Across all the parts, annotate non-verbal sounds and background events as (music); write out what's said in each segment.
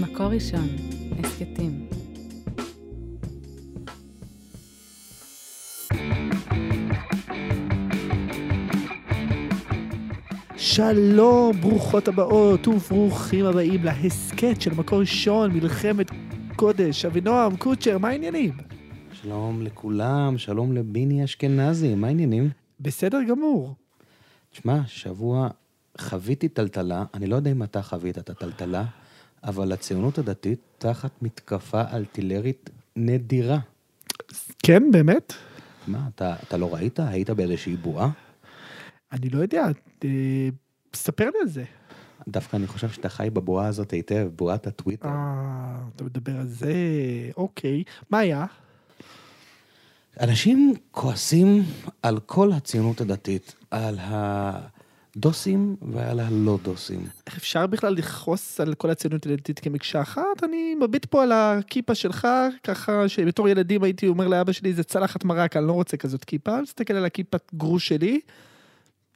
מקור ראשון, הסכתים. שלום, ברוכות הבאות וברוכים הבאים להסכת של מקור ראשון, מלחמת קודש. אבינועם, קוצ'ר, מה העניינים? שלום לכולם, שלום לביני אשכנזי, מה העניינים? בסדר גמור. תשמע, שבוע חוויתי טלטלה, אני לא יודע אם אתה חווית את הטלטלה, אבל הציונות הדתית תחת מתקפה אלטילרית נדירה. כן, באמת? מה, אתה, אתה לא ראית? היית באיזושהי בועה? אני לא יודע, אה, ספר לי על זה. דווקא אני חושב שאתה חי בבועה הזאת היטב, בועת הטוויטר. אה, אתה מדבר על זה, אוקיי. מה היה? אנשים כועסים על כל הציונות הדתית, על הדוסים ועל הלא דוסים. איך אפשר בכלל לכעוס על כל הציונות הדתית כמקשה אחת? אני מביט פה על הכיפה שלך, ככה שבתור ילדים הייתי אומר לאבא שלי, זה צלחת מרק, אני לא רוצה כזאת כיפה, מסתכל על הכיפת גרוש שלי,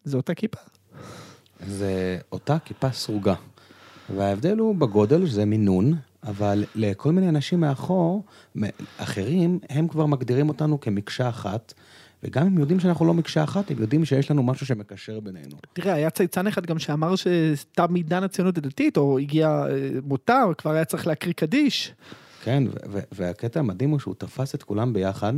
זה אותה כיפה. זה אותה כיפה סרוגה. וההבדל הוא בגודל, שזה מינון, אבל לכל מיני אנשים מאחור, אחרים, הם כבר מגדירים אותנו כמקשה אחת, וגם אם יודעים שאנחנו לא מקשה אחת, הם יודעים שיש לנו משהו שמקשר בינינו. תראה, היה צייצן אחד גם שאמר שתם עידן הציונות הדתית, או הגיע אה, מותה, כבר היה צריך להקריא קדיש. כן, והקטע המדהים הוא שהוא תפס את כולם ביחד,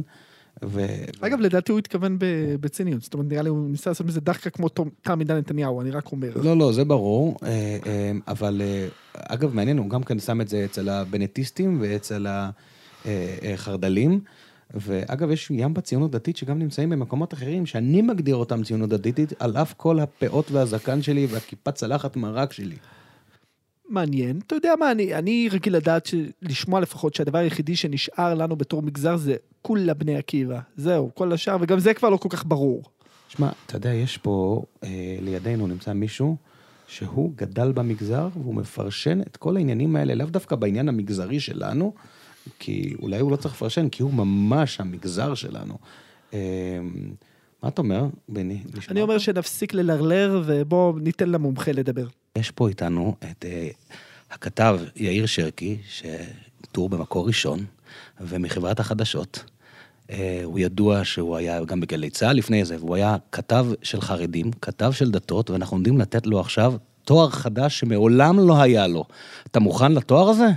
ו... אגב, לדעתי הוא התכוון בציניות, זאת אומרת, נראה לי הוא ניסה לעשות מזה דחקה כמו תם עידן נתניהו, אני רק אומר. לא, לא, זה ברור, אה, אה, אבל אגב, מעניין, הוא גם כן שם את זה אצל הבנטיסטים ואצל החרד"לים. ואגב, יש ים בציונות דתית שגם נמצאים במקומות אחרים, שאני מגדיר אותם ציונות דתית, על אף כל הפאות והזקן שלי והכיפת צלחת מרק שלי. מעניין. אתה יודע מה, אני, אני רגיל לדעת, ש... לשמוע לפחות שהדבר היחידי שנשאר לנו בתור מגזר זה כולה בני עקיבא. זהו, כל השאר, וגם זה כבר לא כל כך ברור. שמע, אתה יודע, יש פה, אה, לידינו נמצא מישהו שהוא גדל במגזר והוא מפרשן את כל העניינים האלה, לאו דווקא בעניין המגזרי שלנו, כי אולי הוא לא צריך לפרשן, כי הוא ממש המגזר שלנו. אה, מה אתה אומר, בני? אני אומר? שנפסיק ללרלר, ובואו ניתן למומחה לדבר. יש פה איתנו את אה, הכתב יאיר שרקי, שטור במקור ראשון, ומחברת החדשות. אה, הוא ידוע שהוא היה גם בגלי צה"ל לפני זה, והוא היה כתב של חרדים, כתב של דתות, ואנחנו עומדים לתת לו עכשיו תואר חדש שמעולם לא היה לו. אתה מוכן לתואר הזה?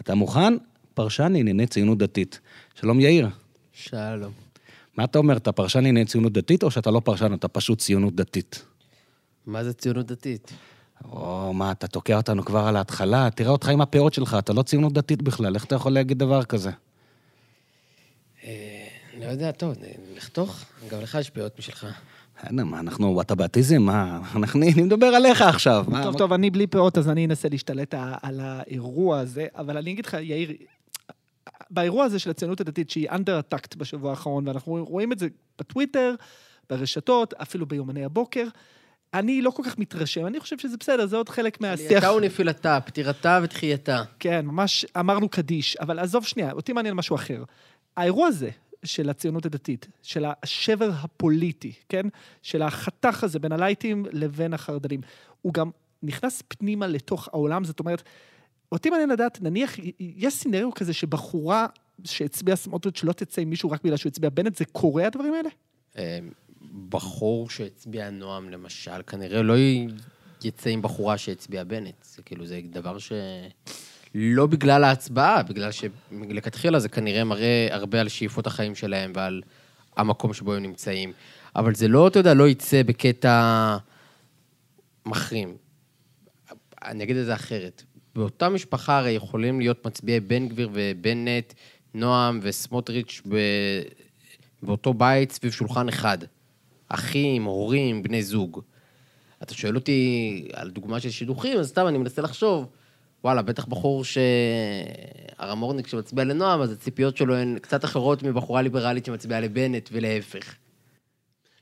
אתה מוכן? פרשן לענייני ציונות דתית. שלום יאיר. שלום. מה אתה אומר, אתה פרשן לענייני ציונות דתית, או שאתה לא פרשן, אתה פשוט ציונות דתית? מה זה ציונות דתית? או, מה, אתה תוקע אותנו כבר על ההתחלה? תראה אותך עם הפאות שלך, אתה לא ציונות דתית בכלל, איך אתה יכול להגיד דבר כזה? אה, לא יודע, טוב, לחתוך? גם לך יש פאות משלך. בסדר, מה, אנחנו וואטאבטיזם? מה, אנחנו, אני מדבר עליך עכשיו. טוב, טוב, אני בלי פאות, אז אני אנסה להשתלט על האירוע הזה, אבל אני אגיד לך, יאיר, באירוע הזה של הציונות הדתית, שהיא under attacked בשבוע האחרון, ואנחנו רואים את זה בטוויטר, ברשתות, אפילו ביומני הבוקר, אני לא כל כך מתרשם, אני חושב שזה בסדר, זה עוד חלק מהשיח. עלייתה ונפילתה, פטירתה ותחייתה. כן, ממש אמרנו קדיש, אבל עזוב שנייה, אותי מעניין משהו אחר. האירוע הזה של הציונות הדתית, של השבר הפוליטי, כן? של החתך הזה בין הלייטים לבין החרד"לים, הוא גם נכנס פנימה לתוך העולם, זאת אומרת, אותי מעניין לדעת, נניח, יש סינריו כזה שבחורה שהצביעה סמוטריץ' לא תצא עם מישהו רק בגלל שהוא הצביע בנט, זה קורה הדברים האלה? אה, בחור שהצביע נועם, למשל, כנראה לא יצא עם בחורה שהצביעה בנט. זה כאילו, זה דבר ש... לא בגלל ההצבעה, בגלל שלכתחילה זה כנראה מראה הרבה על שאיפות החיים שלהם ועל המקום שבו הם נמצאים. אבל זה לא, אתה יודע, לא יצא בקטע מחרים. אני אגיד את זה אחרת. באותה משפחה הרי יכולים להיות מצביעי בן גביר ובנט, נועם וסמוטריץ' ב... באותו בית סביב שולחן אחד. אחים, הורים, בני זוג. אתה שואל אותי על דוגמה של שידוכים, אז סתם אני מנסה לחשוב, וואלה, בטח בחור שהרמורניק שמצביע לנועם, אז הציפיות שלו הן קצת אחרות מבחורה ליברלית שמצביעה לבנט ולהפך.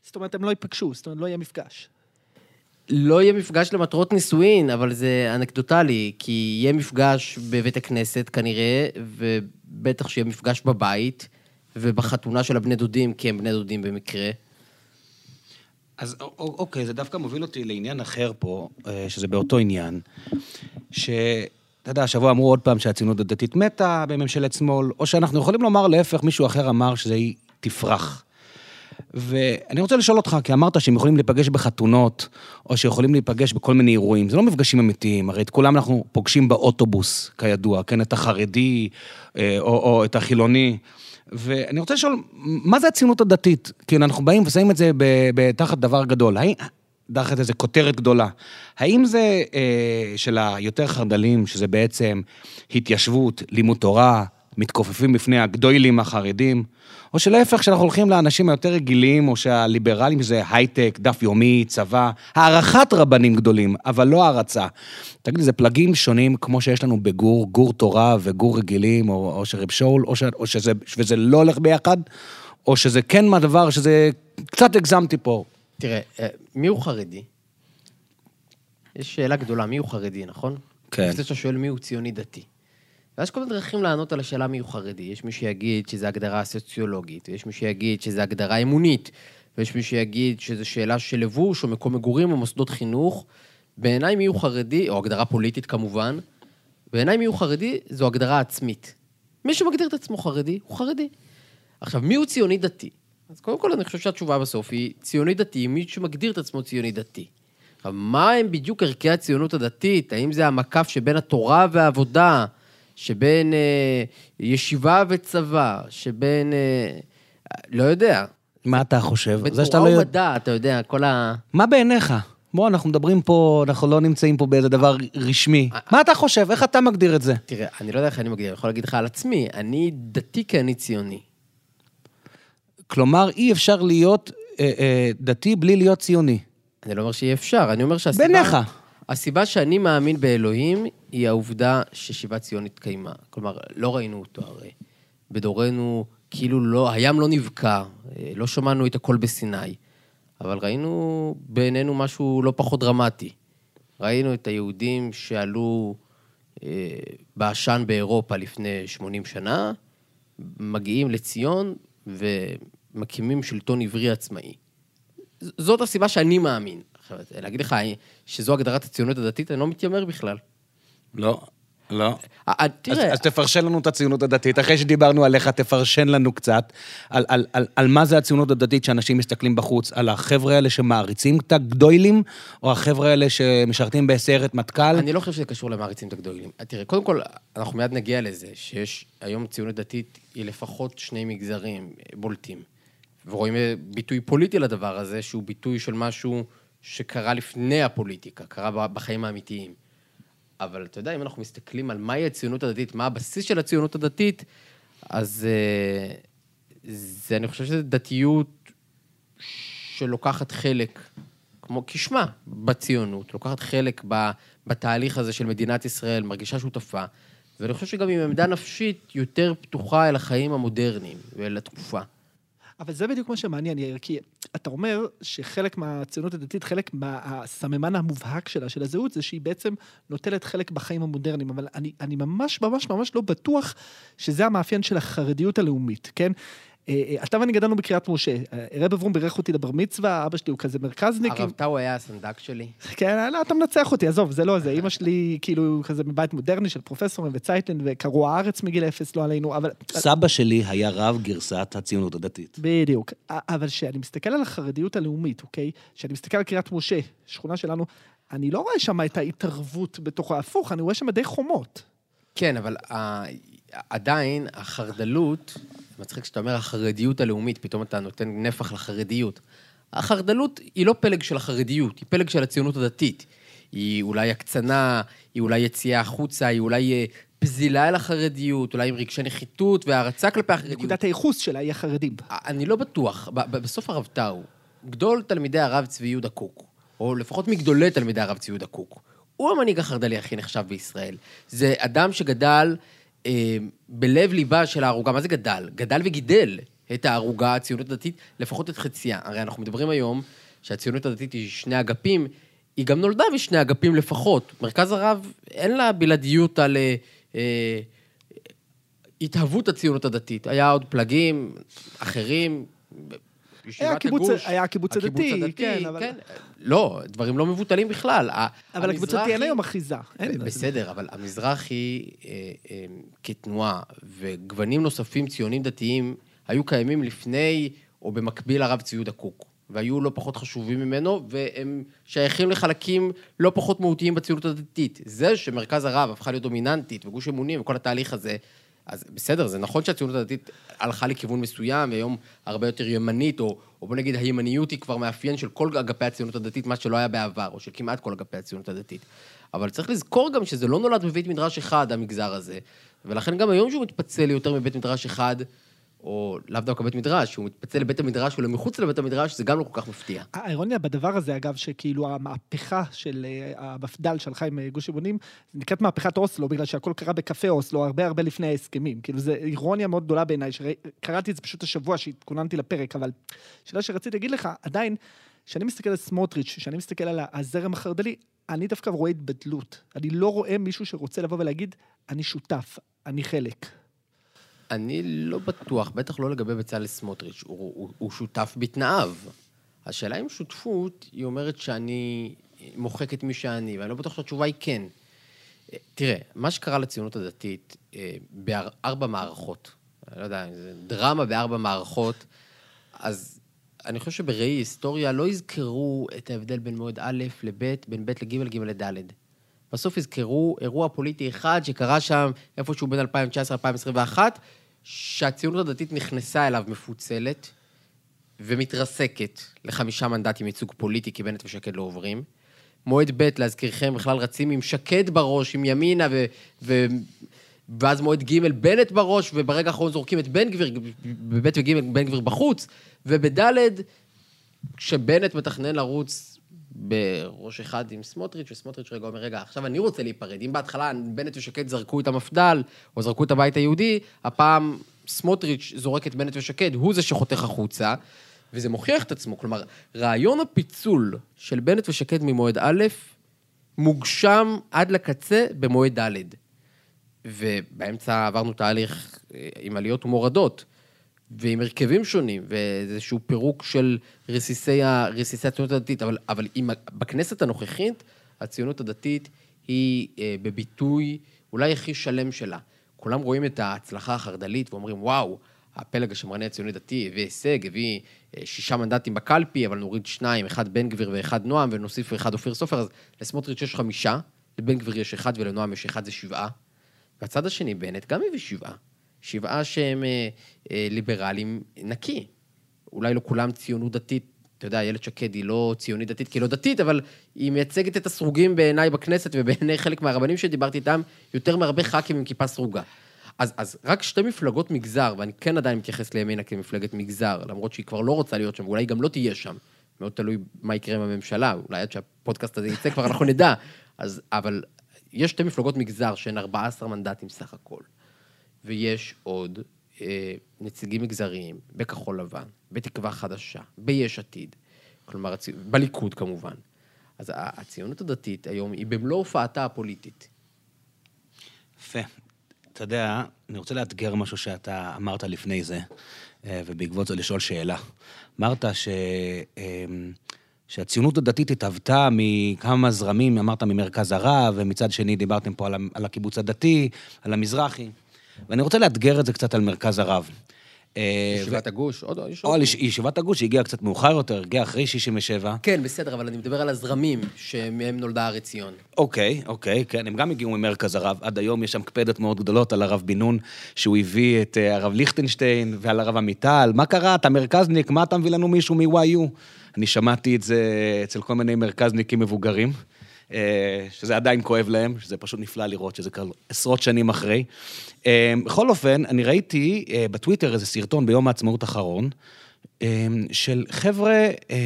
זאת אומרת, הם לא ייפגשו, זאת אומרת, לא יהיה מפגש. לא יהיה מפגש למטרות נישואין, אבל זה אנקדוטלי, כי יהיה מפגש בבית הכנסת כנראה, ובטח שיהיה מפגש בבית, ובחתונה של הבני דודים, כי הם בני דודים במקרה. אז אוקיי, זה דווקא מוביל אותי לעניין אחר פה, אה, שזה באותו עניין, אתה יודע, השבוע אמרו עוד פעם שהציונות הדתית מתה בממשלת שמאל, או שאנחנו יכולים לומר להפך, מישהו אחר אמר שזה היא תפרח. ואני רוצה לשאול אותך, כי אמרת שהם יכולים להיפגש בחתונות, או שיכולים להיפגש בכל מיני אירועים. זה לא מפגשים אמיתיים, הרי את כולם אנחנו פוגשים באוטובוס, כידוע, כן? את החרדי, אה, או, או את החילוני. ואני רוצה לשאול, מה זה הציונות הדתית? כי אנחנו באים ושמים את זה תחת דבר גדול. תחת איזו כותרת גדולה. האם זה אה, של היותר חרד"לים, שזה בעצם התיישבות, לימוד תורה, מתכופפים בפני הגדוילים החרדים, או שלהפך, כשאנחנו הולכים לאנשים היותר רגילים, או שהליברלים זה הייטק, דף יומי, צבא, הערכת רבנים גדולים, אבל לא הערצה. תגיד זה פלגים שונים כמו שיש לנו בגור, גור תורה וגור רגילים, או, או שרב שאול, או, ש, או שזה, וזה לא הולך ביחד, או שזה כן מהדבר, שזה קצת הגזמתי פה. תראה, אה, מי הוא חרדי? יש שאלה גדולה, מי הוא חרדי, נכון? כן. לפני שאתה שואל מי הוא ציוני דתי. ויש כל מיני דרכים לענות על השאלה מי הוא חרדי. יש מי שיגיד שזו הגדרה סוציולוגית, ויש מי שיגיד שזו הגדרה אמונית, ויש מי שיגיד שזו שאלה של לבוש, או מקום מגורים, או מוסדות חינוך. בעיניי מי הוא חרדי, או הגדרה פוליטית כמובן, בעיניי מי הוא חרדי זו הגדרה עצמית. מי שמגדיר את עצמו חרדי, הוא חרדי. עכשיו, מי הוא ציוני דתי? אז קודם כל, אני חושב שהתשובה בסוף היא ציוני דתי, מי שמגדיר את עצמו ציוני דתי. עכשיו, מה הם בדיוק ערכי הציונות הדתית? האם זה המקף שבין התורה והעבודה, שבין אה, ישיבה וצבא, שבין... אה, לא יודע. מה אתה חושב? זה שאתה לא יודע... ומדע, אתה יודע, כל ה... מה בעיניך? בוא, אנחנו מדברים פה, אנחנו לא נמצאים פה באיזה דבר רשמי. מה אתה חושב? איך אתה מגדיר את זה? תראה, אני לא יודע איך אני מגדיר, אני יכול להגיד לך על עצמי, אני דתי כי אני ציוני. כלומר, אי אפשר להיות אה, אה, דתי בלי להיות ציוני. אני לא אומר שאי אפשר, אני אומר שהסיבה... בעיניך. הסיבה שאני מאמין באלוהים היא העובדה ששיבת ציון התקיימה. כלומר, לא ראינו אותו הרי. בדורנו, כאילו לא, הים לא נבקע, אה, לא שמענו את הקול בסיני, אבל ראינו בעינינו משהו לא פחות דרמטי. ראינו את היהודים שעלו אה, בעשן באירופה לפני 80 שנה, מגיעים לציון ומקימים שלטון עברי עצמאי. זאת הסיבה שאני מאמין. עכשיו, להגיד לך שזו הגדרת הציונות הדתית, אני לא מתיימר בכלל. לא, לא. 아, 아, אז, תראה, אז תפרשן לנו את הציונות הדתית. אחרי שדיברנו עליך, תפרשן לנו קצת על, על, על, על מה זה הציונות הדתית שאנשים מסתכלים בחוץ, על החבר'ה האלה שמעריצים את הגדוילים, או החבר'ה האלה שמשרתים בסיירת מטכ"ל. אני לא חושב שזה קשור למעריצים את הגדולים. תראה, קודם כל, אנחנו מיד נגיע לזה, שיש היום ציונות דתית, היא לפחות שני מגזרים אה, בולטים. ורואים אה, ביטוי פוליטי לדבר הזה, שהוא ביטוי של משהו שקרה לפני הפוליטיקה, קרה בחיים האמיתיים. אבל אתה יודע, אם אנחנו מסתכלים על מהי הציונות הדתית, מה הבסיס של הציונות הדתית, אז אה, זה, אני חושב שזו דתיות שלוקחת חלק, כמו כשמה, בציונות, לוקחת חלק ב, בתהליך הזה של מדינת ישראל, מרגישה שותפה, ואני חושב שגם עם עמדה נפשית יותר פתוחה אל החיים המודרניים ואל התקופה. אבל זה בדיוק מה שמעניין, יאיר, כי אתה אומר שחלק מהציונות הדתית, חלק מהסממן המובהק שלה, של הזהות, זה שהיא בעצם נוטלת חלק בחיים המודרניים, אבל אני, אני ממש ממש ממש לא בטוח שזה המאפיין של החרדיות הלאומית, כן? אה, אה, אתה ואני גדלנו בקריית משה, אה, רב אברום בירך אותי לבר מצווה, אבא שלי הוא כזה מרכזניק. הרב טאו היה הסנדק שלי. כן, לא, אתה מנצח אותי, עזוב, זה לא זה. אימא שלי, כאילו, כזה מבית מודרני של פרופסורים וצייטלין, וקראו הארץ מגיל אפס, לא עלינו, אבל... סבא שלי היה רב גרסת הציונות הדתית. בדיוק. אבל כשאני מסתכל על החרדיות הלאומית, אוקיי? כשאני מסתכל על קריית משה, שכונה שלנו, אני לא רואה שם את ההתערבות בתוך ההפוך, אני רואה שם די חומות. כן, אבל. עדיין החרדלות, מצחיק שאתה אומר החרדיות הלאומית, פתאום אתה נותן נפח לחרדיות. החרדלות היא לא פלג של החרדיות, היא פלג של הציונות הדתית. היא אולי הקצנה, היא אולי יציאה החוצה, היא אולי אה, פזילה אל החרדיות, אולי עם רגשי נחיתות והערצה כלפי החרדיות. נקודת הייחוס שלה היא החרדים. אני לא בטוח. בסוף הרב טאו, גדול תלמידי הרב צבי יהודה קוק, או לפחות מגדולי תלמידי הרב צבי יהודה קוק, הוא המנהיג החרד"לי הכי נחשב בישראל. זה אדם שגדל בלב ליבה של הערוגה. מה זה גדל? גדל וגידל את הערוגה, הציונות הדתית, לפחות את חציה. הרי אנחנו מדברים היום שהציונות הדתית היא שני אגפים, היא גם נולדה משני אגפים לפחות. מרכז הרב, אין לה בלעדיות על... אה, אה, התהוות הציונות הדתית. היה עוד פלגים אחרים, ישיבת הקיבוץ- הגוש. היה הקיבוץ הדתי, כן, אבל- לא, דברים לא מבוטלים בכלל. אבל הקיבוץ הדתי אין היום אחיזה. בסדר, אבל המזרחי אה, אה, כתנועה וגוונים נוספים ציונים דתיים היו קיימים לפני או במקביל לרב צבי יהודה קוק, והיו לא פחות חשובים ממנו, והם שייכים לחלקים לא פחות מהותיים בציונות הדתית. זה שמרכז הרב הפכה להיות דומיננטית וגוש אמונים וכל התהליך הזה, אז בסדר, זה נכון שהציונות הדתית הלכה לכיוון מסוים, והיום הרבה יותר ימנית, או, או בוא נגיד הימניות היא כבר מאפיין של כל אגפי הציונות הדתית, מה שלא היה בעבר, או של כמעט כל אגפי הציונות הדתית. אבל צריך לזכור גם שזה לא נולד בבית מדרש אחד, המגזר הזה, ולכן גם היום שהוא מתפצל ליותר מבית מדרש אחד, או לאו דווקא בית מדרש, שהוא מתפצל לבית המדרש ולמחוץ לבית המדרש, זה גם לא כל כך מפתיע. האירוניה בדבר הזה, אגב, שכאילו המהפכה של אה, המפד"ל שהלכה עם אה, גוש אמונים, נקראת מהפכת אוסלו, בגלל שהכל קרה בקפה אוסלו, הרבה הרבה לפני ההסכמים. כאילו, זו אירוניה מאוד גדולה בעיניי, שקראתי את זה פשוט השבוע שהתכוננתי לפרק, אבל שאלה שרציתי להגיד לך, עדיין, כשאני מסתכל על סמוטריץ', כשאני מסתכל על הזרם החרד"לי, אני דווקא רואה התבדלות. אני לא רואה מישהו שרוצה לבוא ולהגיד, אני שותף, אני חלק. אני לא בטוח, בטח לא לגבי בצלאל סמוטריץ', הוא, הוא, הוא שותף בתנאיו. השאלה אם שותפות, היא אומרת שאני מוחק את מי שאני, ואני לא בטוח שהתשובה היא כן. אה, תראה, מה שקרה לציונות הדתית אה, בארבע מערכות, אני לא יודע, זה דרמה בארבע מערכות, אז אני חושב שבראי היסטוריה לא יזכרו את ההבדל בין מועד א' לב', בין ב' לג', ג' לד'. בסוף יזכרו אירוע פוליטי אחד שקרה שם איפשהו בין 2019-2021, שהציונות הדתית נכנסה אליו מפוצלת ומתרסקת לחמישה מנדטים ייצוג פוליטי, כי בנט ושקד לא עוברים. מועד ב', להזכירכם, בכלל רצים עם שקד בראש, עם ימינה, ו... ו... ואז מועד ג', בנט בראש, וברגע האחרון זורקים את בן גביר, בב' וג', בן גביר בחוץ, ובד', כשבנט מתכנן לרוץ בראש אחד עם סמוטריץ', וסמוטריץ' רגע אומר, רגע, עכשיו אני רוצה להיפרד. אם בהתחלה בנט ושקד זרקו את המפד"ל, או זרקו את הבית היהודי, הפעם סמוטריץ' זורק את בנט ושקד, הוא זה שחותך החוצה, וזה מוכיח את עצמו. כלומר, רעיון הפיצול של בנט ושקד ממועד א', מוגשם עד לקצה במועד ד'. ובאמצע עברנו תהליך אה, עם עליות ומורדות, ועם הרכבים שונים, ואיזשהו פירוק של רסיסי, רסיסי הציונות הדתית, אבל, אבל עם, בכנסת הנוכחית, הציונות הדתית היא אה, בביטוי אולי הכי שלם שלה. כולם רואים את ההצלחה החרד"לית ואומרים, וואו, הפלג השמרני הציוני דתי הביא הישג, הביא אה, שישה מנדטים בקלפי, אבל נוריד שניים, אחד בן גביר ואחד נועם, ונוסיף אחד אופיר סופר, אז לסמוטריץ' יש חמישה, לבן גביר יש אחד ולנועם יש אחד, זה שבעה. והצד השני, בנט, גם הביא שבעה. שבעה שהם אה, אה, ליברלים נקי. אולי לא כולם ציונות דתית, אתה יודע, איילת שקד היא לא ציונית דתית כי היא לא דתית, אבל היא מייצגת את הסרוגים בעיניי בכנסת ובעיני (laughs) חלק מהרבנים שדיברתי איתם, יותר מהרבה ח"כים עם כיפה סרוגה. אז, אז רק שתי מפלגות מגזר, ואני כן עדיין מתייחס לימינה כמפלגת מגזר, למרות שהיא כבר לא רוצה להיות שם, ואולי גם לא תהיה שם. מאוד תלוי מה יקרה עם הממשלה, אולי עד שהפודקאסט הזה יצא כבר אנחנו נדע. אז, אבל יש שתי מפלגות מגזר שהן 14 מנדטים סך הכל. ויש עוד אה, נציגים מגזריים בכחול לבן, בתקווה חדשה, ביש עתיד, כלומר, הצי... בליכוד כמובן. אז הציונות הדתית היום היא במלוא הופעתה הפוליטית. יפה. אתה יודע, אני רוצה לאתגר משהו שאתה אמרת לפני זה, אה, ובעקבות זה לשאול שאלה. אמרת ש... אה, שהציונות הדתית התהוותה מכמה זרמים, אמרת ממרכז הרב, ומצד שני דיברתם פה על על הקיבוץ הדתי, על המזרחי, ואני רוצה לאתגר את זה קצת על מרכז הרב. אה, ישיבת הגוש, עוד יש או עוד. יש- ישיבת הגוש שהגיעה קצת מאוחר יותר, הגיעה אחרי 67. כן, בסדר, אבל אני מדבר על הזרמים שמהם נולדה הר עציון. אוקיי, אוקיי, כן, הם גם הגיעו ממרכז הרב. עד היום יש שם קפדות מאוד גדולות על הרב בן נון, שהוא הביא את אה, הרב ליכטנשטיין ועל הרב עמיטל. מה קרה? אתה מרכזניק, מה אתה מביא לנו מישהו מ-YU? אני שמעתי את זה אצל כל מיני מרכזניקים מבוגרים, שזה עדיין כואב להם, שזה פשוט נפלא לראות שזה קרה עשרות שנים אחרי. אה, בכל אופן, אני ראיתי אה, בטוויטר איזה סרטון ביום העצמאות האחרון, אה, של חבר'ה אה,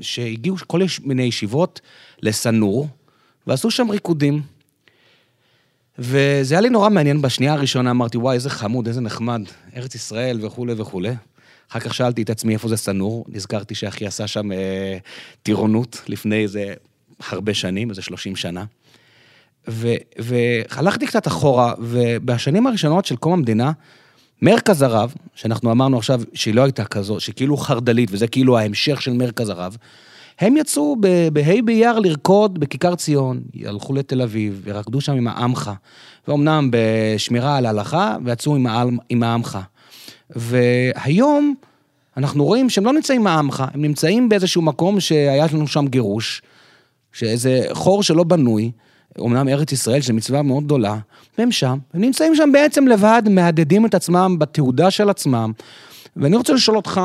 שהגיעו כל מיני ישיבות לסנור, ועשו שם ריקודים. וזה היה לי נורא מעניין, בשנייה הראשונה אמרתי, וואי, איזה חמוד, איזה נחמד, ארץ ישראל וכולי וכולי. אחר כך שאלתי את עצמי איפה זה סנור, נזכרתי שאחי עשה שם אה, טירונות לפני איזה הרבה שנים, איזה 30 שנה. ו- והלכתי קצת אחורה, ובשנים הראשונות של קום המדינה, מרכז הרב, שאנחנו אמרנו עכשיו שהיא לא הייתה כזו, שכאילו חרד"לית, וזה כאילו ההמשך של מרכז הרב, הם יצאו בה' באייר לרקוד בכיכר ציון, הלכו לתל אביב, ורקדו שם עם העמך, ואומנם בשמירה על ההלכה, ויצאו עם, עם העמך. והיום אנחנו רואים שהם לא נמצאים עם העמך, הם נמצאים באיזשהו מקום שהיה לנו שם גירוש, שאיזה חור שלא בנוי, אמנם ארץ ישראל, שזו מצווה מאוד גדולה, והם שם, הם נמצאים שם בעצם לבד, מהדהדים את עצמם בתעודה של עצמם. ואני רוצה לשאול אותך,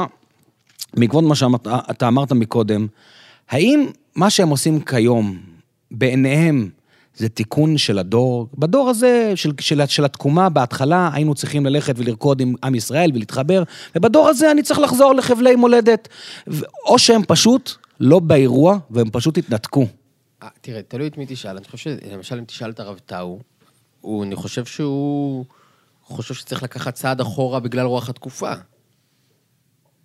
בעקבות מה שאתה אמרת מקודם, האם מה שהם עושים כיום, בעיניהם, זה תיקון של הדור? בדור הזה, של, של, של התקומה, בהתחלה היינו צריכים ללכת ולרקוד עם עם ישראל ולהתחבר, ובדור הזה אני צריך לחזור לחבלי מולדת. או שהם פשוט לא באירוע, והם פשוט התנתקו. אה, תראה, תלוי את מי תשאל. אני חושב שלמשל, אם תשאל את הרב טאו, הוא, אני חושב שהוא חושב שצריך לקחת צעד אחורה בגלל רוח התקופה.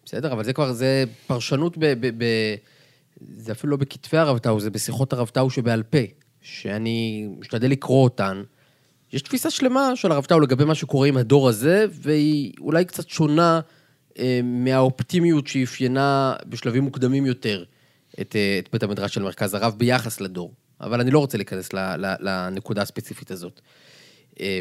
בסדר? אבל זה כבר, זה פרשנות ב... ב, ב זה אפילו לא בכתבי הרב טאו, זה בשיחות הרב טאו שבעל פה, שאני משתדל לקרוא אותן. יש תפיסה שלמה של הרב טאו לגבי מה שקורה עם הדור הזה, והיא אולי קצת שונה אה, מהאופטימיות שאפיינה בשלבים מוקדמים יותר את, אה, את בית המדרש של מרכז הרב ביחס לדור. אבל אני לא רוצה להיכנס ל, ל, לנקודה הספציפית הזאת. אה,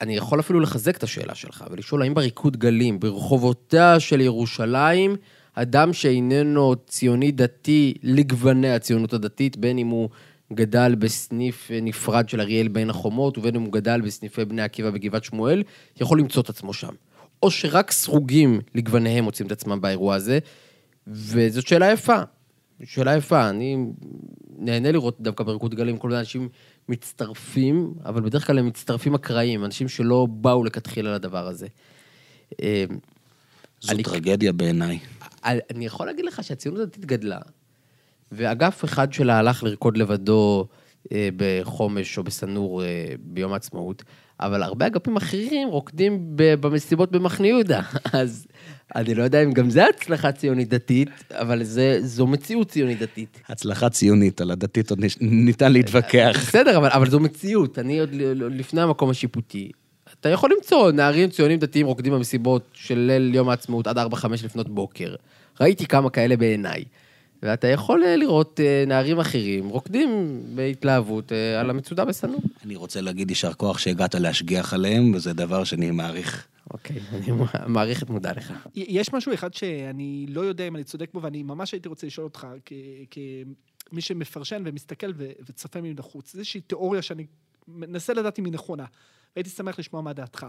אני יכול אפילו לחזק את השאלה שלך ולשאול האם בריקוד גלים, ברחובותיה של ירושלים, אדם שאיננו ציוני דתי לגווני הציונות הדתית, בין אם הוא גדל בסניף נפרד של אריאל בין החומות, ובין אם הוא גדל בסניפי בני עקיבא בגבעת שמואל, יכול למצוא את עצמו שם. או שרק סרוגים לגווניהם מוצאים את עצמם באירוע הזה, וזאת שאלה יפה. שאלה יפה, אני נהנה לראות דווקא בריקוד גלים כל מיני אנשים מצטרפים, אבל בדרך כלל הם מצטרפים אקראיים, אנשים שלא באו לכתחילה לדבר הזה. אה, זו אני- טרגדיה בעיניי. אני יכול להגיד לך שהציונות הדתית גדלה, ואגף אחד שלה הלך לרקוד לבדו אה, בחומש או בסנור אה, ביום העצמאות, אבל הרבה אגפים אחרים רוקדים ב- במסיבות במחנה יהודה. (laughs) אז אני לא יודע אם גם זה הצלחה ציונית דתית, אבל זה, זו מציאות ציונית דתית. הצלחה ציונית, על הדתית עוד ניתן להתווכח. (laughs) בסדר, אבל, אבל זו מציאות. אני עוד לפני המקום השיפוטי. אתה יכול למצוא נערים ציונים דתיים רוקדים במסיבות של ליל יום העצמאות עד 4-5 לפנות בוקר. ראיתי כמה כאלה בעיניי. ואתה יכול אה, לראות אה, נערים אחרים רוקדים בהתלהבות אה, על המצודה בסנור. אני רוצה להגיד יישר כוח שהגעת להשגיח עליהם, וזה דבר שאני מעריך. אוקיי, (laughs) אני מעריך את מודע לך. יש משהו אחד שאני לא יודע אם אני צודק בו, ואני ממש הייתי רוצה לשאול אותך, כ- כמי שמפרשן ומסתכל ו- וצופה מבחוץ, זו איזושהי תיאוריה שאני מנסה לדעת אם היא נכונה, והייתי שמח לשמוע מה דעתך.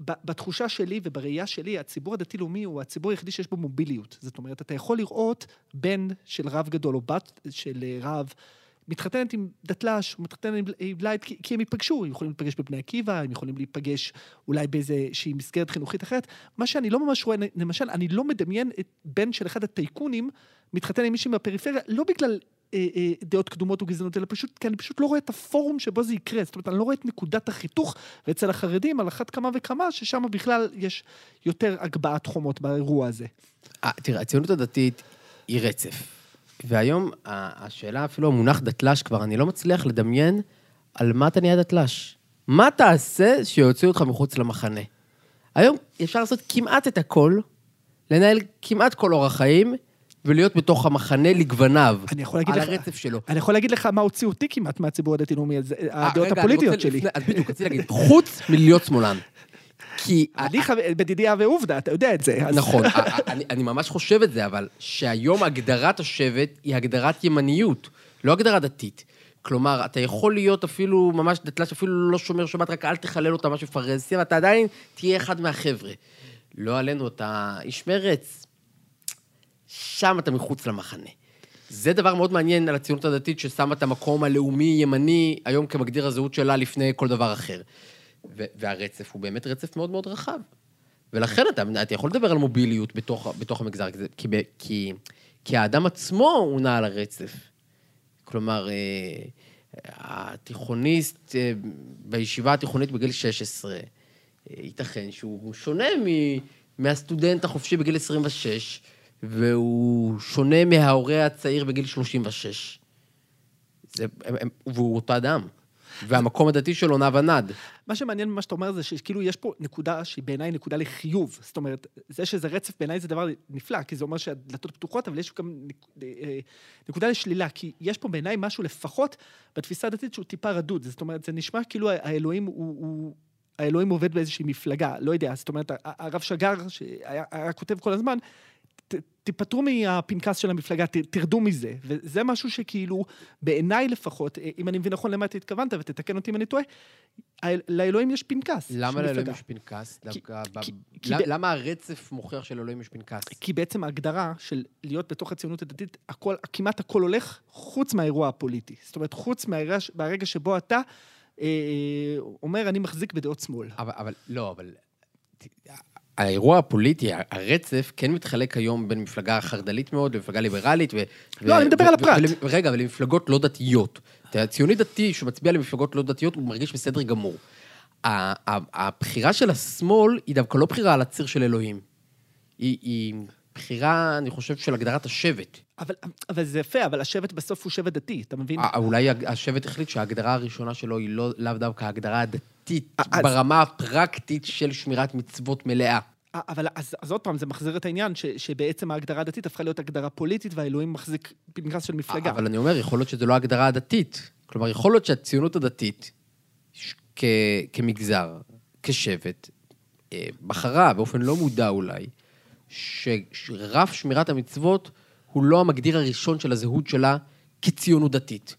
בתחושה שלי ובראייה שלי, הציבור הדתי-לאומי הוא הציבור היחידי שיש בו מוביליות. זאת אומרת, אתה יכול לראות בן של רב גדול או בת של אה, רב, מתחתנת עם דתל"ש, מתחתנת עם light, כי, כי הם ייפגשו, הם יכולים להיפגש בבני עקיבא, הם יכולים להיפגש אולי באיזושהי מסגרת חינוכית אחרת. מה שאני לא ממש רואה, למשל, אני לא מדמיין את בן של אחד הטייקונים מתחתן עם מישהי מהפריפריה, לא בגלל אה, אה, דעות קדומות או גזענות, אלא פשוט, כי אני פשוט לא רואה את הפורום שבו זה יקרה. זאת אומרת, אני לא רואה את נקודת החיתוך, ואצל החרדים, על אחת כמה וכמה, ששם בכלל יש יותר הגבהת חומות באירוע הזה. אה, תראה, הציונות הדתית היא רצף. והיום השאלה, אפילו המונח דתל"ש כבר, אני לא מצליח לדמיין על מה אתה נהיה דתל"ש. מה תעשה שיוציאו אותך מחוץ למחנה? היום אפשר לעשות כמעט את הכל, לנהל כמעט כל אורח חיים, ולהיות בתוך המחנה לגווניו. אני יכול להגיד על לך- הרצף שלו. אני יכול להגיד לך מה הוציא אותי כמעט מהציבור הדתי-לאומי, הזה, אה, הדעות רגע, אני הפוליטיות רוצה שלי. לפני- אז בדיוק, רציתי להגיד, חוץ מלהיות שמאלן. כי (laughs) אני חבר- בדידיה ועובדה, אתה יודע את זה. אז- נכון, א- (laughs) א- אני, אני ממש חושב את זה, אבל שהיום הגדרת השבט היא הגדרת ימניות, לא הגדרה דתית. כלומר, אתה יכול להיות אפילו ממש דתל"ש, אפילו לא שומר שבת, רק אל תחלל אותה משהו פרהסי, ואתה עדיין תהיה אחד מהחבר'ה. לא עלינו, אתה איש מרץ, שם אתה מחוץ למחנה. זה דבר מאוד מעניין על הציונות הדתית, ששמה את המקום הלאומי-ימני היום כמגדיר הזהות שלה לפני כל דבר אחר. והרצף הוא באמת רצף מאוד מאוד רחב. ולכן אתה, אתה יכול לדבר על מוביליות בתוך, בתוך המגזר, כי, כי, כי האדם עצמו הוא נע על הרצף. כלומר, אה, התיכוניסט אה, בישיבה התיכונית בגיל 16, אה, ייתכן שהוא שונה מ, מהסטודנט החופשי בגיל 26, והוא שונה מההורה הצעיר בגיל 36. זה, הם, הם, והוא אותו אדם. והמקום הדתי שלו נע ונד. מה שמעניין ממה שאתה אומר זה שכאילו יש פה נקודה שהיא בעיניי נקודה לחיוב. זאת אומרת, זה שזה רצף בעיניי זה דבר נפלא, כי זה אומר שהדלתות פתוחות, אבל יש גם אה, נקודה לשלילה, כי יש פה בעיניי משהו לפחות בתפיסה הדתית שהוא טיפה רדוד. זאת אומרת, זה נשמע כאילו האלוהים הוא... הוא האלוהים עובד באיזושהי מפלגה, לא יודע, זאת אומרת, הרב שגר, שהיה היה כותב כל הזמן, תיפטרו מהפנקס של המפלגה, ת- תרדו מזה. וזה משהו שכאילו, בעיניי לפחות, אה, אם אני מבין נכון למה אתה התכוונת, ותתקן אותי אם אני טועה, לאלוהים יש פנקס. למה לאלוהים. יש פנקס? כי- דווקא... ב- כי- כי למה- הרצף מוכיח שלאלוהים יש פנקס? כי בעצם ההגדרה של להיות בתוך הציונות הדתית, הכל, כמעט הכל הולך חוץ מהאירוע הפוליטי. זאת אומרת, חוץ מהרגע, מהרגע שבו אתה אה, אומר, אני מחזיק בדעות שמאל. אבל, אבל, לא, אבל... האירוע הפוליטי, הרצף, כן מתחלק היום בין מפלגה חרד"לית מאוד למפלגה ליברלית. ו, לא, אני מדבר על הפרט. ול- רגע, ולמפלגות לא דתיות. אתה יודע, ציוני דתי שמצביע למפלגות לא דתיות, הוא מרגיש בסדר גמור. הבחירה של השמאל היא דווקא לא בחירה על הציר של אלוהים. היא, היא בחירה, אני חושב, של הגדרת השבט. אבל, אבל זה יפה, אבל השבט בסוף הוא שבט דתי, אתה מבין? אה, אולי השבט החליט שההגדרה הראשונה שלו היא לא, לאו דווקא ההגדרה הדתית, אז- ברמה הפרקטית של שמירת מצוות מלאה. אה, אבל אז, אז עוד פעם, זה מחזיר את העניין, ש, שבעצם ההגדרה הדתית הפכה להיות הגדרה פוליטית, והאלוהים מחזיק פנקס של מפלגה. אבל אני אומר, יכול להיות שזו לא ההגדרה הדתית. כלומר, יכול להיות שהציונות הדתית, ש- כ- כמגזר, כשבט, אה, בחרה, באופן לא מודע אולי, ש- שרף שמירת המצוות הוא לא המגדיר הראשון של הזהות שלה כציונות דתית,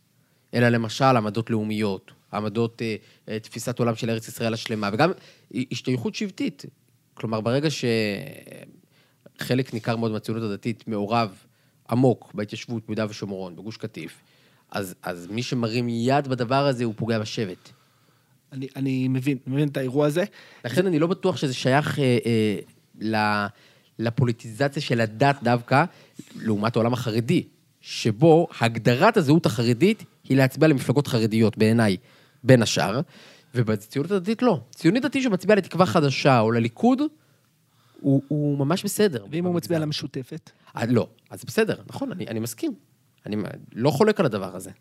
אלא למשל עמדות לאומיות, עמדות, אה, אה, תפיסת עולם של ארץ ישראל השלמה, וגם השתייכות שבטית. כלומר, ברגע שחלק ניכר מאוד מהציונות הדתית מעורב עמוק בהתיישבות ביהודה ושומרון, בגוש קטיף, אז, אז מי שמרים יד בדבר הזה, הוא פוגע בשבט. אני, אני מבין, מבין את האירוע הזה. לכן אני לא בטוח שזה שייך אה, אה, ל- לפוליטיזציה של הדת דווקא, לעומת העולם החרדי, שבו הגדרת הזהות החרדית היא להצביע למפלגות חרדיות, בעיניי, בין השאר, ובציונות הדתית לא. ציוני דתי שמצביע לתקווה חדשה או לליכוד, הוא, הוא ממש בסדר. ואם הוא מצביע למשותפת? אה, לא, אז בסדר, נכון, אני, אני מסכים. אני לא חולק על הדבר הזה.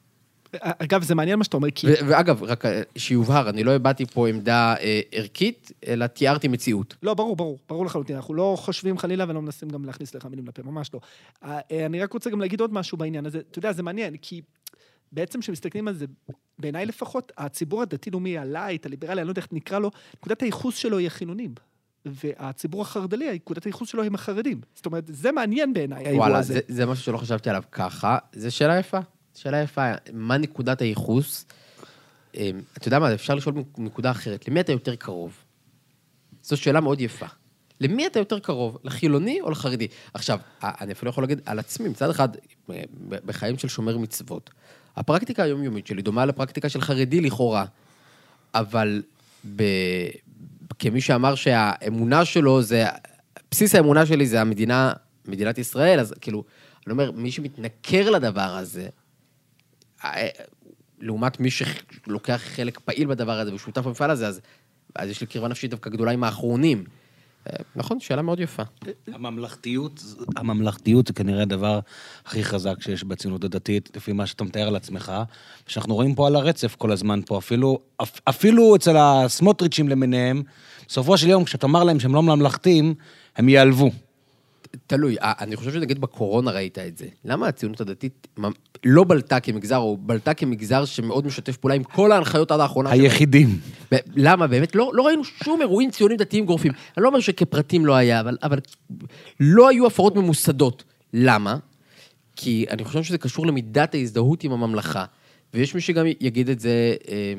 אגב, זה מעניין מה שאתה אומר, כי... ואגב, רק אה, שיובהר, אני לא הבעתי פה עמדה אה, ערכית, אלא תיארתי מציאות. לא, ברור, ברור, ברור לחלוטין. אנחנו לא חושבים חלילה ולא מנסים גם להכניס לך מילים לפה, ממש לא. אה, אה, אני רק רוצה גם להגיד עוד משהו בעניין הזה. אתה יודע, זה מעניין, כי בעצם כשמסתכלים על זה, בעיניי לפחות, הציבור הדתי-לאומי, הלייט, הליברלי, אני לא יודע איך נקרא לו, נקודת הייחוס שלו היא החילונים. והציבור החרד"לי, נקודת הייחוס שלו הם החרדים. זאת אומרת, זה מעניין בעיניי, האירוע וואלה, הזה. זה, זה משהו שלא חשבתי עליו ככה. זו שאלה יפה. שאלה יפה. מה נקודת הייחוס? אה, אתה יודע מה, אפשר לשאול מנקודה אחרת. למי אתה יותר קרוב? זו שאלה מאוד יפה. למי אתה יותר קרוב? לחילוני או לחרדי? עכשיו, אני אפילו יכול להגיד על עצמי, מצד אחד, אה, בחיים של שומר מצוות, הפרקטיקה היומיומית שלי דומה לפרקטיקה של חרדי לכאורה, אבל ב... כמי שאמר שהאמונה שלו זה, בסיס האמונה שלי זה המדינה, מדינת ישראל, אז כאילו, אני אומר, מי שמתנכר לדבר הזה, אה, לעומת מי שלוקח חלק פעיל בדבר הזה ושותף במפעל הזה, אז, אז יש לי קרבה נפשית דווקא גדולה עם האחרונים. נכון, שאלה מאוד יפה. הממלכתיות, הממלכתיות זה כנראה הדבר הכי חזק שיש בציונות הדתית, לפי מה שאתה מתאר על עצמך, שאנחנו רואים פה על הרצף כל הזמן פה, אפילו, אפ- אפילו אצל הסמוטריצ'ים למיניהם, בסופו של יום, כשאתה אומר להם שהם לא ממלכתיים, הם ייעלבו. תלוי, אה, אני חושב שנגיד בקורונה ראית את זה. למה הציונות הדתית לא בלטה כמגזר, או בלטה כמגזר שמאוד משתף פעולה עם כל ההנחיות עד האחרונה? היחידים. ב- למה? באמת, לא, לא ראינו שום אירועים ציונים דתיים גורפים. אני לא אומר שכפרטים לא היה, אבל, אבל לא היו הפרות ממוסדות. למה? כי אני חושב שזה קשור למידת ההזדהות עם הממלכה. ויש מי שגם יגיד את זה, אה,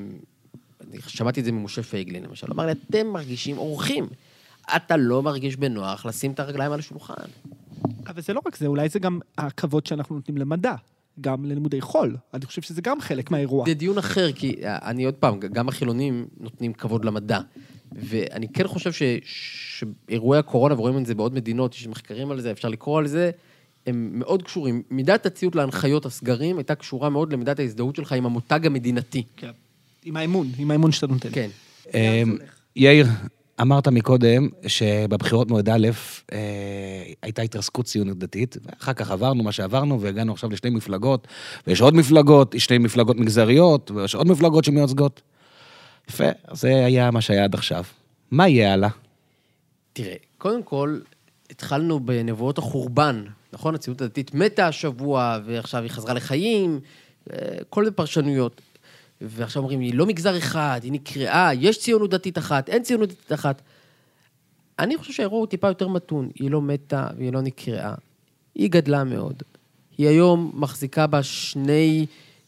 אני שמעתי את זה ממשה פייגלין, למשל, אמר לי, אתם מרגישים אורחים. אתה לא מרגיש בנוח לשים את הרגליים על השולחן. אבל זה לא רק זה, אולי זה גם הכבוד שאנחנו נותנים למדע, גם ללימודי חול. אני חושב שזה גם חלק מהאירוע. זה דיון אחר, כי אה, אני עוד פעם, גם החילונים נותנים כבוד למדע. ואני כן חושב ש- שאירועי הקורונה, ורואים את זה בעוד מדינות, יש מחקרים על זה, אפשר לקרוא על זה, הם מאוד קשורים. מידת הציות להנחיות הסגרים הייתה קשורה מאוד למידת ההזדהות שלך עם המותג המדינתי. כן. עם האמון, עם האמון שאתה נותן. כן. אמ, יאיר, אמרת מקודם שבבחירות מועד א' אה, הייתה התרסקות ציונות דתית, ואחר כך עברנו מה שעברנו והגענו עכשיו לשתי מפלגות, ויש עוד מפלגות, שתי מפלגות מגזריות, ויש עוד מפלגות שמיוצגות. יפה, זה היה מה שהיה עד עכשיו. מה יהיה הלאה? תראה, קודם כל, התחלנו בנבואות החורבן, נכון? הציונות הדתית מתה השבוע, ועכשיו היא חזרה לחיים, אה, כל מיני פרשנויות. ועכשיו אומרים, היא לא מגזר אחד, היא נקראה, יש ציונות דתית אחת, אין ציונות דתית אחת. אני חושב שהאירוע הוא טיפה יותר מתון. היא לא מתה והיא לא נקראה. היא גדלה מאוד. היא היום מחזיקה בה שני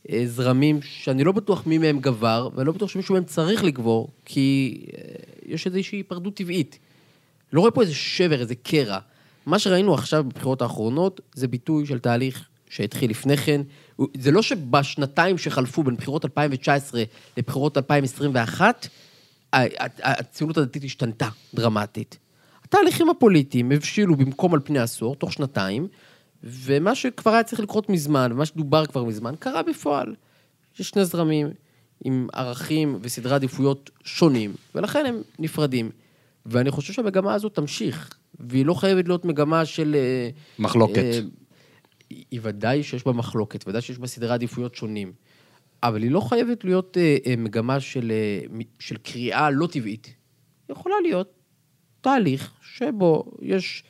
אה, זרמים שאני לא בטוח מי מהם גבר, ולא בטוח שמישהו מהם צריך לגבור, כי אה, יש איזושהי היפרדות טבעית. לא רואה פה איזה שבר, איזה קרע. מה שראינו עכשיו בבחירות האחרונות, זה ביטוי של תהליך שהתחיל לפני כן. זה לא שבשנתיים שחלפו בין בחירות 2019 לבחירות 2021, הציונות הדתית השתנתה דרמטית. התהליכים הפוליטיים הבשילו במקום על פני עשור, תוך שנתיים, ומה שכבר היה צריך לקרות מזמן, ומה שדובר כבר מזמן, קרה בפועל. יש שני זרמים עם ערכים וסדרי עדיפויות שונים, ולכן הם נפרדים. ואני חושב שהמגמה הזאת תמשיך, והיא לא חייבת להיות מגמה של... אה, מחלוקת. אה, היא ודאי שיש בה מחלוקת, ודאי שיש בה סדרי עדיפויות שונים, אבל היא לא חייבת להיות אה, אה, מגמה של, אה, של קריאה לא טבעית. היא יכולה להיות תהליך שבו יש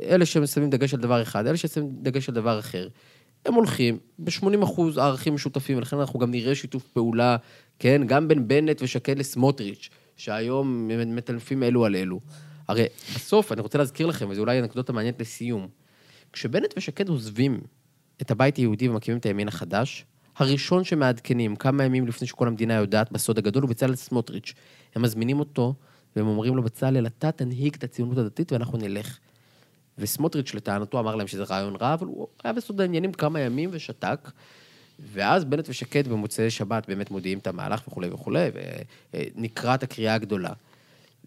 אלה ששמים דגש על דבר אחד, אלה ששמים דגש על דבר אחר. הם הולכים ב-80 אחוז ערכים משותפים, ולכן אנחנו גם נראה שיתוף פעולה, כן, גם בין בנט ושקד לסמוטריץ', שהיום מטנפים אלו על אלו. הרי בסוף, אני רוצה להזכיר לכם, וזו אולי אנקדוטה מעניינת לסיום, כשבנט ושקד עוזבים את הבית היהודי ומקימים את הימין החדש, הראשון שמעדכנים כמה ימים לפני שכל המדינה יודעת בסוד הגדול הוא בצלאל סמוטריץ'. הם מזמינים אותו והם אומרים לו, בצלאל, אתה תנהיג את הציונות הדתית ואנחנו נלך. וסמוטריץ' לטענתו אמר להם שזה רעיון רע, אבל הוא היה בסוד העניינים כמה ימים ושתק. ואז בנט ושקד במוצאי שבת באמת מודיעים את המהלך וכולי וכולי, ונקראת הקריאה הגדולה.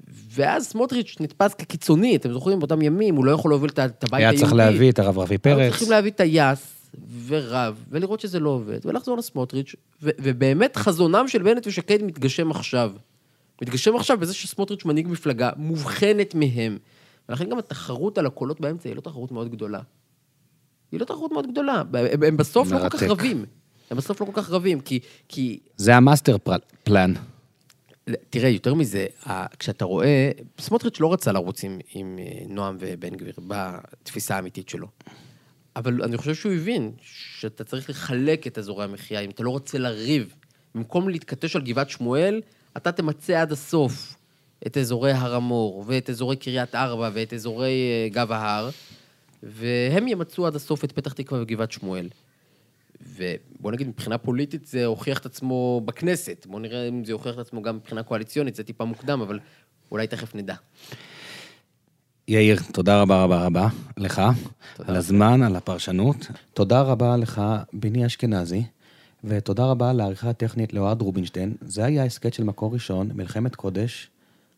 ואז סמוטריץ' נתפס כקיצוני, אתם זוכרים, באותם ימים, הוא לא יכול להוביל את הבית היהודי. היה צריך להביא את הרב רפי פרץ. היו צריכים להביא טייס ורב, ולראות שזה לא עובד, ולחזור לסמוטריץ', ובאמת חזונם של בנט ושקד מתגשם עכשיו. מתגשם עכשיו בזה שסמוטריץ' מנהיג מפלגה מובחנת מהם. ולכן גם התחרות על הקולות באמצע היא לא תחרות מאוד גדולה. היא לא תחרות מאוד גדולה. הם, הם בסוף מרתק. לא כל כך רבים. הם בסוף לא כל כך רבים, כי... כי... זה ה master plan. תראה, יותר מזה, כשאתה רואה, סמוטריץ' לא רצה לרוץ עם, עם אה, נועם ובן גביר בתפיסה האמיתית שלו. אבל אני חושב שהוא הבין שאתה צריך לחלק את אזורי המחיה, אם אתה לא רוצה לריב. במקום להתכתש על גבעת שמואל, אתה תמצה עד הסוף את אזורי הר המור, ואת אזורי קריית ארבע, ואת אזורי אה, גב ההר, והם ימצאו עד הסוף את פתח תקווה וגבעת שמואל. ובוא נגיד, מבחינה פוליטית זה הוכיח את עצמו בכנסת. בוא נראה אם זה הוכיח את עצמו גם מבחינה קואליציונית, זה טיפה מוקדם, אבל אולי תכף נדע. יאיר, תודה רבה רבה רבה לך, תודה. על הזמן, על הפרשנות. תודה רבה לך, ביני אשכנזי, ותודה רבה לעריכה הטכנית לאוהד רובינשטיין. זה היה הסכת של מקור ראשון, מלחמת קודש.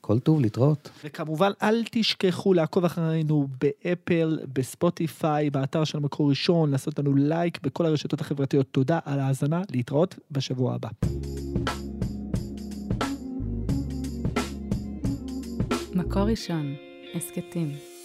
כל טוב, להתראות. וכמובן, אל תשכחו לעקוב אחרינו באפל, בספוטיפיי, באתר של מקור ראשון, לעשות לנו לייק בכל הרשתות החברתיות. תודה על ההאזנה, להתראות בשבוע הבא. מקור ראשון, הסכתים.